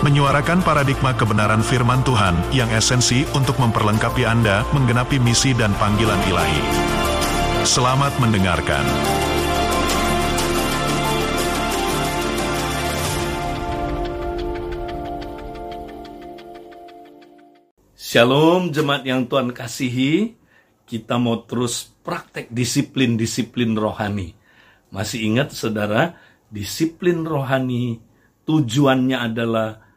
menyuarakan paradigma kebenaran firman Tuhan yang esensi untuk memperlengkapi Anda menggenapi misi dan panggilan ilahi. Selamat mendengarkan. Shalom jemaat yang Tuhan kasihi, kita mau terus praktek disiplin-disiplin rohani. Masih ingat saudara, disiplin rohani tujuannya adalah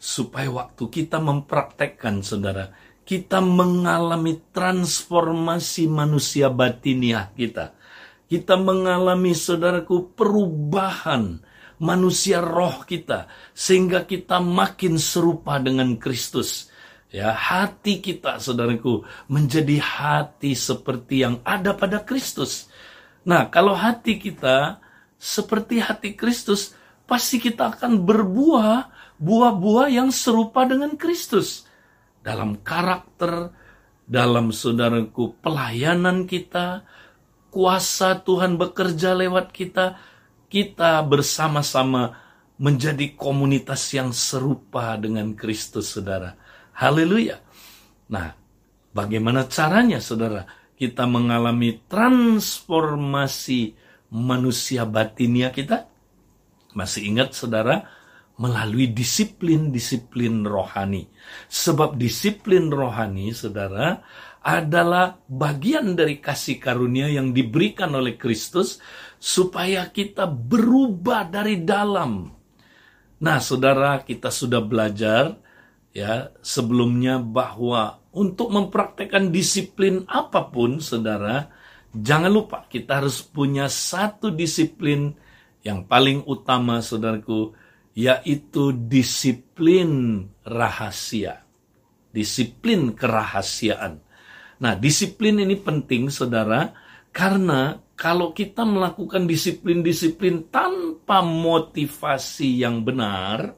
supaya waktu kita mempraktekkan saudara, kita mengalami transformasi manusia batiniah kita. Kita mengalami saudaraku perubahan manusia roh kita sehingga kita makin serupa dengan Kristus. Ya, hati kita saudaraku menjadi hati seperti yang ada pada Kristus. Nah, kalau hati kita seperti hati Kristus, pasti kita akan berbuah buah-buah yang serupa dengan Kristus dalam karakter, dalam saudaraku pelayanan kita, kuasa Tuhan bekerja lewat kita, kita bersama-sama menjadi komunitas yang serupa dengan Kristus, saudara. Haleluya. Nah, bagaimana caranya, saudara? Kita mengalami transformasi manusia batinia kita? Masih ingat, saudara? Melalui disiplin-disiplin rohani. Sebab disiplin rohani, saudara, adalah bagian dari kasih karunia yang diberikan oleh Kristus supaya kita berubah dari dalam. Nah, saudara, kita sudah belajar ya sebelumnya bahwa untuk mempraktekkan disiplin apa pun, saudara, jangan lupa kita harus punya satu disiplin yang paling utama, saudaraku, yaitu disiplin rahasia. Disiplin kerahasiaan. Nah, disiplin ini penting, saudara, karena kalau kita melakukan disiplin-disiplin tanpa motivasi yang benar,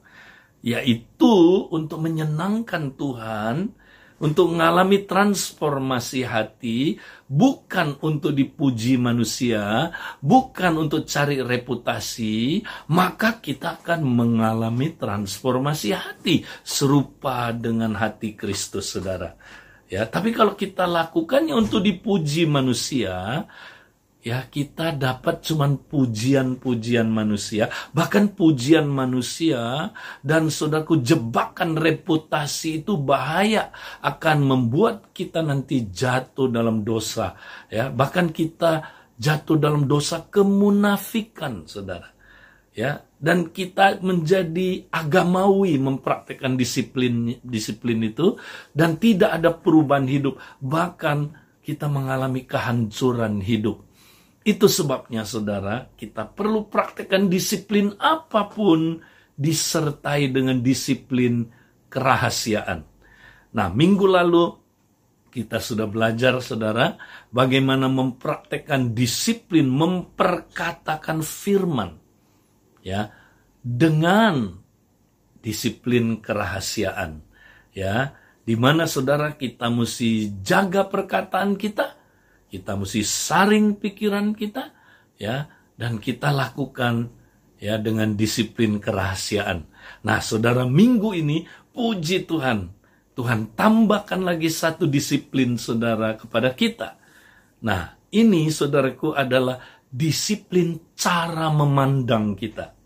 yaitu untuk menyenangkan Tuhan, untuk mengalami transformasi hati, bukan untuk dipuji manusia, bukan untuk cari reputasi, maka kita akan mengalami transformasi hati serupa dengan hati Kristus, saudara. Ya, tapi kalau kita lakukannya untuk dipuji manusia, ya kita dapat cuman pujian-pujian manusia, bahkan pujian manusia dan saudaraku jebakan reputasi itu bahaya akan membuat kita nanti jatuh dalam dosa, ya bahkan kita jatuh dalam dosa kemunafikan, saudara. Ya, dan kita menjadi agamawi mempraktekkan disiplin disiplin itu dan tidak ada perubahan hidup, bahkan kita mengalami kehancuran hidup itu sebabnya saudara, kita perlu praktekkan disiplin apa pun disertai dengan disiplin kerahasiaan. Nah, minggu lalu kita sudah belajar saudara bagaimana mempraktekkan disiplin memperkatakan firman ya dengan disiplin kerahasiaan ya di mana saudara kita mesti jaga perkataan kita kita mesti saring pikiran kita ya dan kita lakukan ya dengan disiplin kerahasiaan. Nah, Saudara, minggu ini puji Tuhan. Tuhan tambahkan lagi satu disiplin Saudara kepada kita. Nah, ini Saudaraku adalah disiplin cara memandang kita.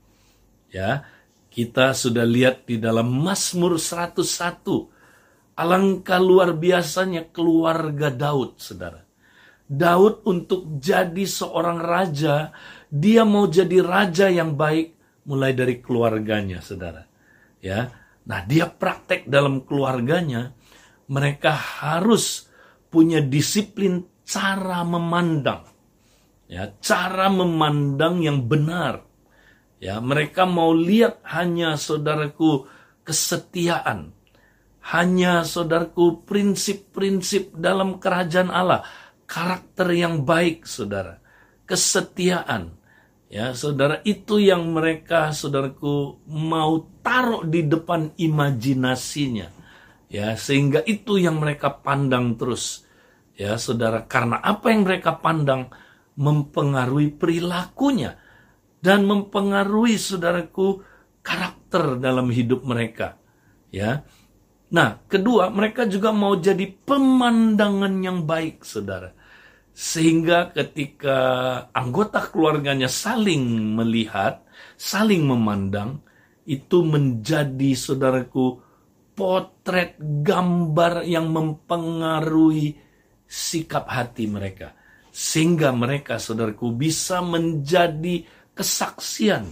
Ya, kita sudah lihat di dalam Mazmur 101 alangkah luar biasanya keluarga Daud, Saudara. Daud untuk jadi seorang raja, dia mau jadi raja yang baik mulai dari keluarganya, Saudara. Ya. Nah, dia praktek dalam keluarganya, mereka harus punya disiplin cara memandang. Ya, cara memandang yang benar. Ya, mereka mau lihat hanya saudaraku kesetiaan, hanya saudaraku prinsip-prinsip dalam kerajaan Allah, karakter yang baik, saudara, kesetiaan. Ya, saudara, itu yang mereka, saudaraku, mau taruh di depan imajinasinya. Ya, sehingga itu yang mereka pandang terus. Ya, saudara, karena apa yang mereka pandang mempengaruhi perilakunya dan mempengaruhi saudaraku karakter dalam hidup mereka. Ya, Nah, kedua, mereka juga mau jadi pemandangan yang baik, saudara. Sehingga ketika anggota keluarganya saling melihat, saling memandang, itu menjadi, saudaraku, potret gambar yang mempengaruhi sikap hati mereka. Sehingga mereka, saudaraku, bisa menjadi kesaksian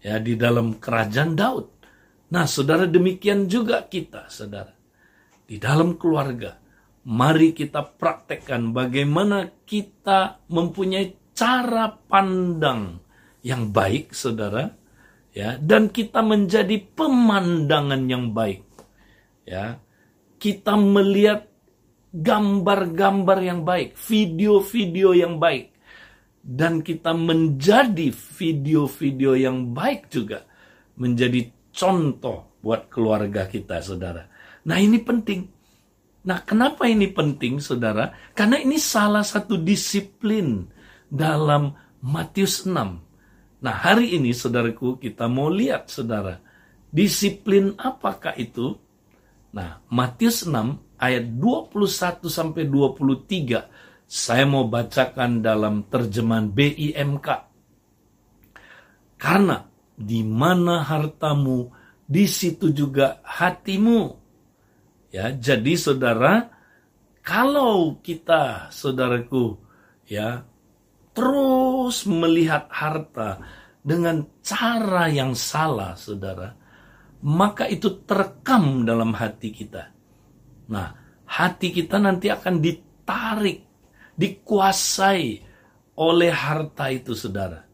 ya di dalam kerajaan Daud. Nah, saudara, demikian juga kita, saudara. Di dalam keluarga, mari kita praktekkan bagaimana kita mempunyai cara pandang yang baik, saudara, ya, dan kita menjadi pemandangan yang baik, ya. Kita melihat gambar-gambar yang baik, video-video yang baik, dan kita menjadi video-video yang baik juga, menjadi contoh buat keluarga kita, saudara. Nah, ini penting. Nah, kenapa ini penting, saudara? Karena ini salah satu disiplin dalam Matius 6. Nah, hari ini, saudaraku, kita mau lihat, saudara, disiplin apakah itu? Nah, Matius 6 ayat 21 sampai 23 saya mau bacakan dalam terjemahan BIMK. Karena di mana hartamu, di situ juga hatimu. Ya, jadi saudara, kalau kita, saudaraku, ya, terus melihat harta dengan cara yang salah, saudara, maka itu terekam dalam hati kita. Nah, hati kita nanti akan ditarik, dikuasai oleh harta itu, saudara.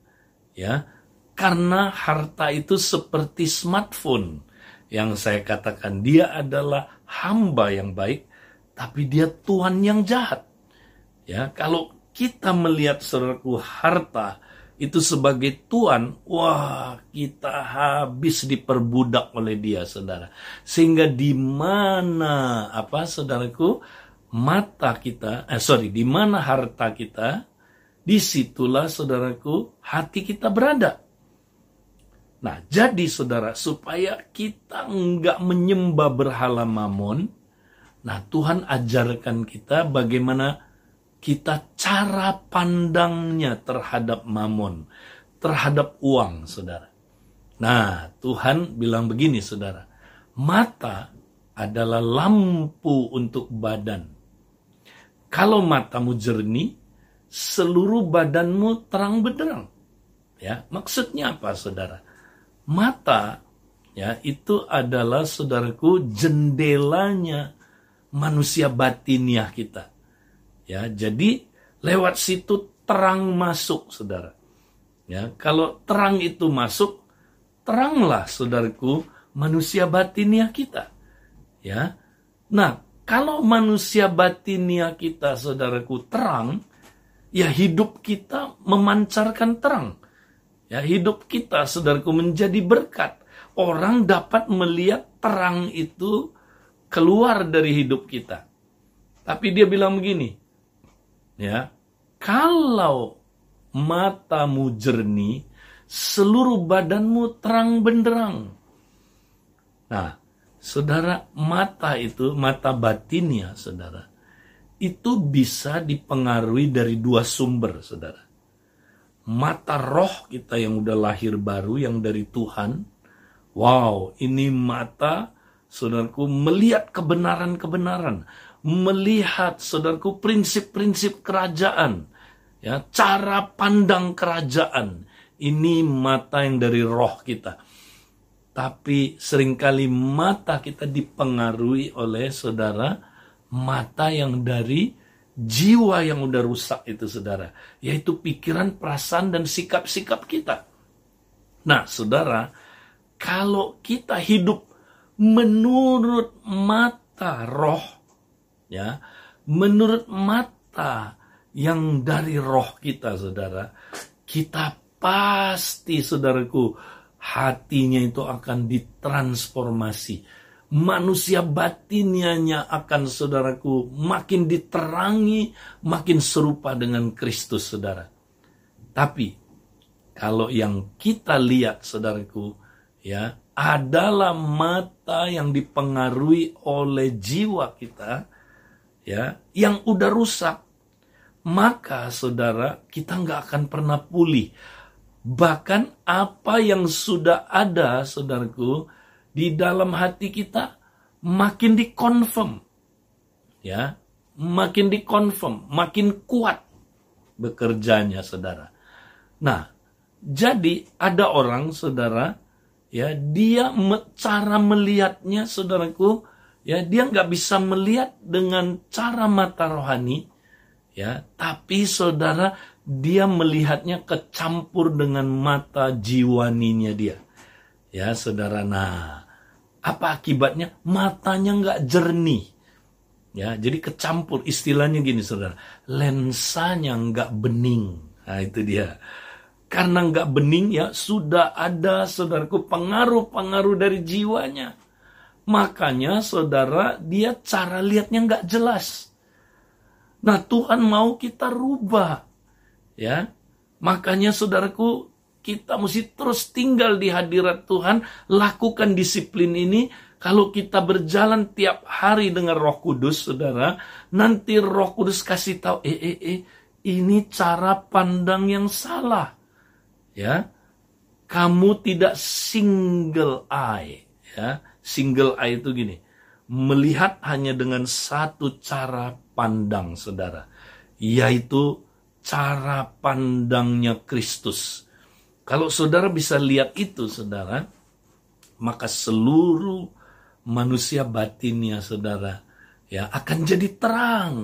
Ya, karena harta itu seperti smartphone yang saya katakan dia adalah hamba yang baik, tapi dia Tuhan yang jahat. Ya, kalau kita melihat saudaraku harta itu sebagai Tuhan, wah kita habis diperbudak oleh dia, saudara. Sehingga di mana apa saudaraku mata kita, eh sorry, di mana harta kita, di situlah saudaraku hati kita berada. Nah, jadi saudara, supaya kita enggak menyembah berhala mamon, nah Tuhan ajarkan kita bagaimana kita cara pandangnya terhadap mamon, terhadap uang, saudara. Nah, Tuhan bilang begini, saudara. Mata adalah lampu untuk badan. Kalau matamu jernih, seluruh badanmu terang benderang. Ya, maksudnya apa, saudara? Mata ya itu adalah saudaraku jendelanya manusia batiniah kita. Ya, jadi lewat situ terang masuk, Saudara. Ya, kalau terang itu masuk, teranglah saudaraku manusia batiniah kita. Ya. Nah, kalau manusia batiniah kita saudaraku terang, ya hidup kita memancarkan terang. Ya, hidup kita, saudaraku, menjadi berkat. Orang dapat melihat terang itu keluar dari hidup kita. Tapi dia bilang begini, ya, kalau matamu jernih, seluruh badanmu terang benderang. Nah, saudara, mata itu, mata batinnya, saudara, itu bisa dipengaruhi dari dua sumber, saudara mata roh kita yang udah lahir baru yang dari Tuhan. Wow, ini mata saudaraku melihat kebenaran-kebenaran, melihat saudaraku prinsip-prinsip kerajaan, ya, cara pandang kerajaan. Ini mata yang dari roh kita. Tapi sering kali mata kita dipengaruhi oleh saudara mata yang dari jiwa yang udah rusak itu saudara. Yaitu pikiran, perasaan, dan sikap-sikap kita. Nah saudara, kalau kita hidup menurut mata roh, ya, menurut mata yang dari roh kita, saudara, kita pasti, saudaraku, hatinya itu akan ditransformasi. Manusia batinnya akan, saudaraku, makin diterangi, makin serupa dengan Kristus, saudara. Tapi, kalau yang kita lihat, saudaraku, ya, adalah mata yang dipengaruhi oleh jiwa kita, ya, yang udah rusak, maka saudara kita nggak akan pernah pulih. Bahkan apa yang sudah ada, saudaraku, di dalam hati kita makin dikonfirm, ya, makin dikonfirm, makin kuat bekerjanya, saudara. Nah, jadi ada orang, saudara, ya, dia cara melihatnya, saudaraku, ya, dia nggak bisa melihat dengan cara mata rohani, ya tapi saudara dia melihatnya kecampur dengan mata jiwaninya dia ya saudara nah apa akibatnya? Matanya nggak jernih. Ya jadi kecampur. Istilahnya gini saudara. Lensanya nggak bening. Nah itu dia. Karena nggak bening ya sudah ada saudaraku pengaruh-pengaruh dari jiwanya. Makanya saudara dia cara lihatnya nggak jelas. Nah, Tuhan mau kita rubah. Ya. Makanya saudaraku, kita mesti terus tinggal di hadirat Tuhan, lakukan disiplin ini. Kalau kita berjalan tiap hari dengan Roh Kudus, Saudara, nanti Roh Kudus kasih tahu, eh eh eh, ini cara pandang yang salah. Ya. Kamu tidak single eye, ya. Single eye itu gini. Melihat hanya dengan satu cara pandang saudara, yaitu cara pandangnya Kristus. Kalau saudara bisa lihat itu saudara, maka seluruh manusia batinnya saudara ya akan jadi terang.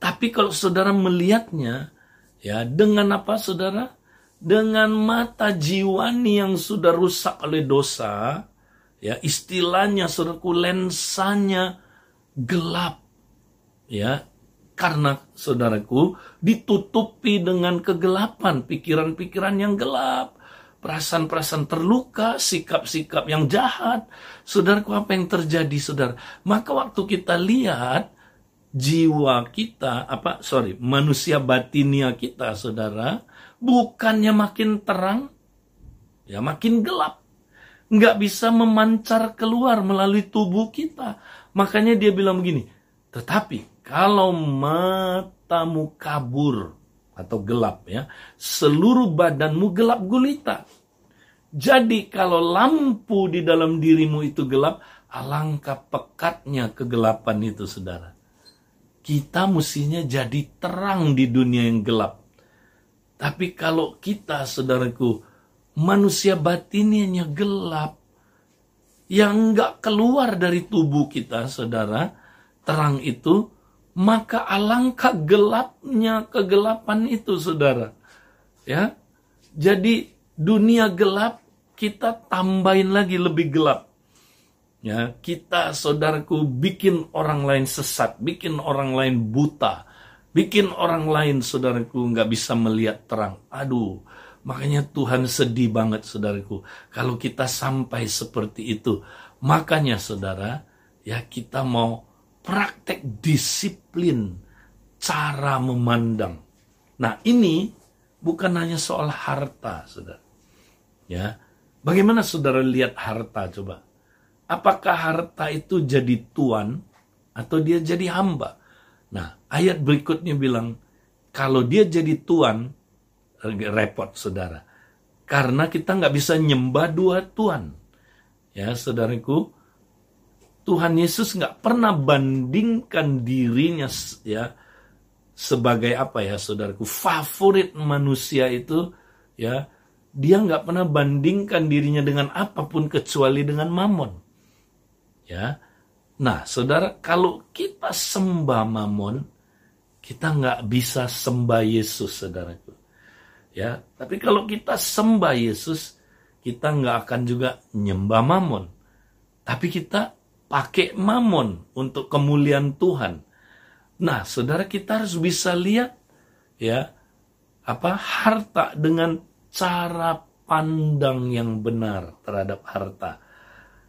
Tapi kalau saudara melihatnya ya dengan apa saudara? Dengan mata jiwani yang sudah rusak oleh dosa, ya istilahnya saudaraku lensanya gelap ya karena saudaraku ditutupi dengan kegelapan pikiran-pikiran yang gelap perasaan-perasaan terluka, sikap-sikap yang jahat. Saudaraku, apa yang terjadi, saudara? Maka waktu kita lihat jiwa kita, apa, sorry, manusia batinia kita, saudara, bukannya makin terang, ya makin gelap. Nggak bisa memancar keluar melalui tubuh kita. Makanya dia bilang begini, tetapi kalau matamu kabur atau gelap ya, seluruh badanmu gelap gulita. Jadi kalau lampu di dalam dirimu itu gelap, alangkah pekatnya kegelapan itu saudara. Kita mestinya jadi terang di dunia yang gelap. Tapi kalau kita saudaraku, manusia batinnya gelap, yang nggak keluar dari tubuh kita saudara, terang itu, maka alangkah gelapnya kegelapan itu, saudara. Ya, jadi dunia gelap kita tambahin lagi lebih gelap. Ya, kita saudaraku bikin orang lain sesat, bikin orang lain buta, bikin orang lain saudaraku nggak bisa melihat terang. Aduh, makanya Tuhan sedih banget saudaraku kalau kita sampai seperti itu. Makanya saudara, ya kita mau praktek disiplin cara memandang. Nah, ini bukan hanya soal harta, Saudara. Ya. Bagaimana Saudara lihat harta coba? Apakah harta itu jadi tuan atau dia jadi hamba? Nah, ayat berikutnya bilang kalau dia jadi tuan repot Saudara. Karena kita nggak bisa nyembah dua tuan. Ya, saudaraku, Tuhan Yesus nggak pernah bandingkan dirinya ya sebagai apa ya saudaraku favorit manusia itu ya dia nggak pernah bandingkan dirinya dengan apa pun kecuali dengan mamon ya. Nah saudara kalau kita sembah mamon kita nggak bisa sembah Yesus saudaraku ya. Tapi kalau kita sembah Yesus kita nggak akan juga nyembah mamon. Tapi kita pakai mamon untuk kemuliaan Tuhan. Nah, saudara kita harus bisa lihat ya apa harta dengan cara pandang yang benar terhadap harta.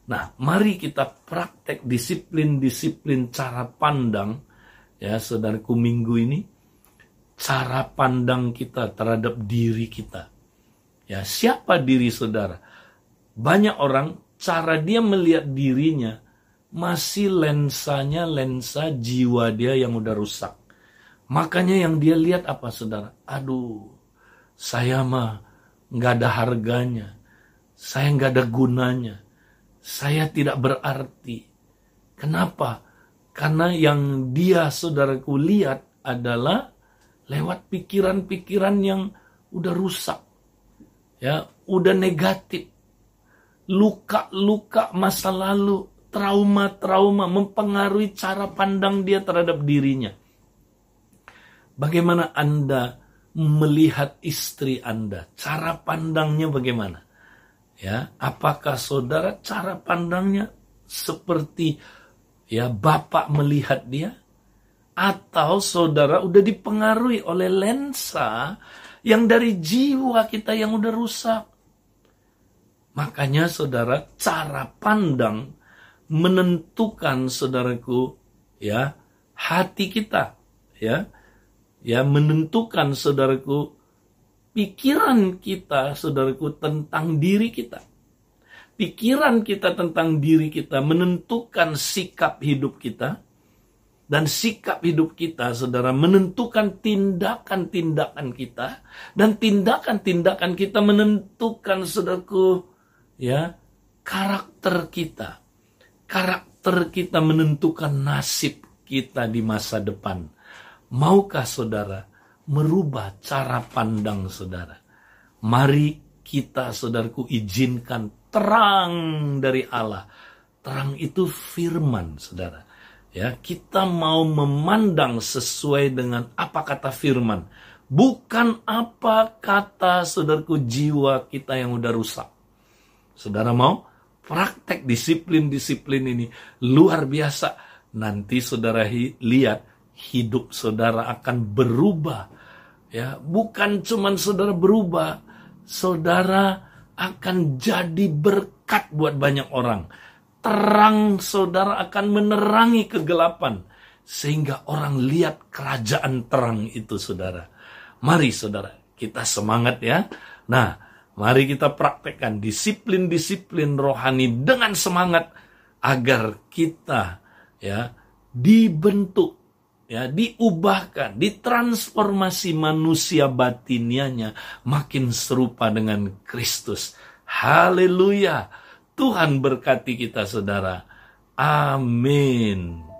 Nah, mari kita praktek disiplin-disiplin cara pandang ya saudaraku minggu ini cara pandang kita terhadap diri kita. Ya, siapa diri saudara? Banyak orang cara dia melihat dirinya masih lensanya lensa jiwa dia yang udah rusak. Makanya yang dia lihat apa saudara? Aduh, saya mah nggak ada harganya. Saya nggak ada gunanya. Saya tidak berarti. Kenapa? Karena yang dia saudaraku lihat adalah lewat pikiran-pikiran yang udah rusak. Ya, udah negatif. Luka-luka masa lalu, trauma-trauma mempengaruhi cara pandang dia terhadap dirinya. Bagaimana Anda melihat istri Anda? Cara pandangnya bagaimana? Ya, apakah saudara cara pandangnya seperti ya bapak melihat dia atau saudara udah dipengaruhi oleh lensa yang dari jiwa kita yang udah rusak. Makanya saudara cara pandang menentukan saudaraku ya hati kita ya ya menentukan saudaraku pikiran kita saudaraku tentang diri kita pikiran kita tentang diri kita menentukan sikap hidup kita dan sikap hidup kita, saudara, menentukan tindakan-tindakan kita, dan tindakan-tindakan kita menentukan, saudaraku, ya, karakter kita. Karakter kita menentukan nasib kita di masa depan. Maukah saudara merubah cara pandang saudara? Mari kita, saudaraku, izinkan terang dari Allah. Terang itu firman, saudara Ya, kita mau memandang sesuai dengan apa kata firman. Bukan apa kata saudaraku jiwa kita yang udah rusak. Saudara mau praktek disiplin-disiplin ini luar biasa. Nanti saudara hi lihat hidup saudara akan berubah. Ya, bukan cuman saudara berubah, saudara akan jadi berkat buat banyak orang terang saudara akan menerangi kegelapan. Sehingga orang lihat kerajaan terang itu saudara. Mari saudara, kita semangat ya. Nah, mari kita praktekkan disiplin-disiplin rohani dengan semangat agar kita ya dibentuk ya diubahkan, ditransformasi manusia batinianya makin serupa dengan Kristus. Haleluya. Tuhan berkati kita saudara. Amin.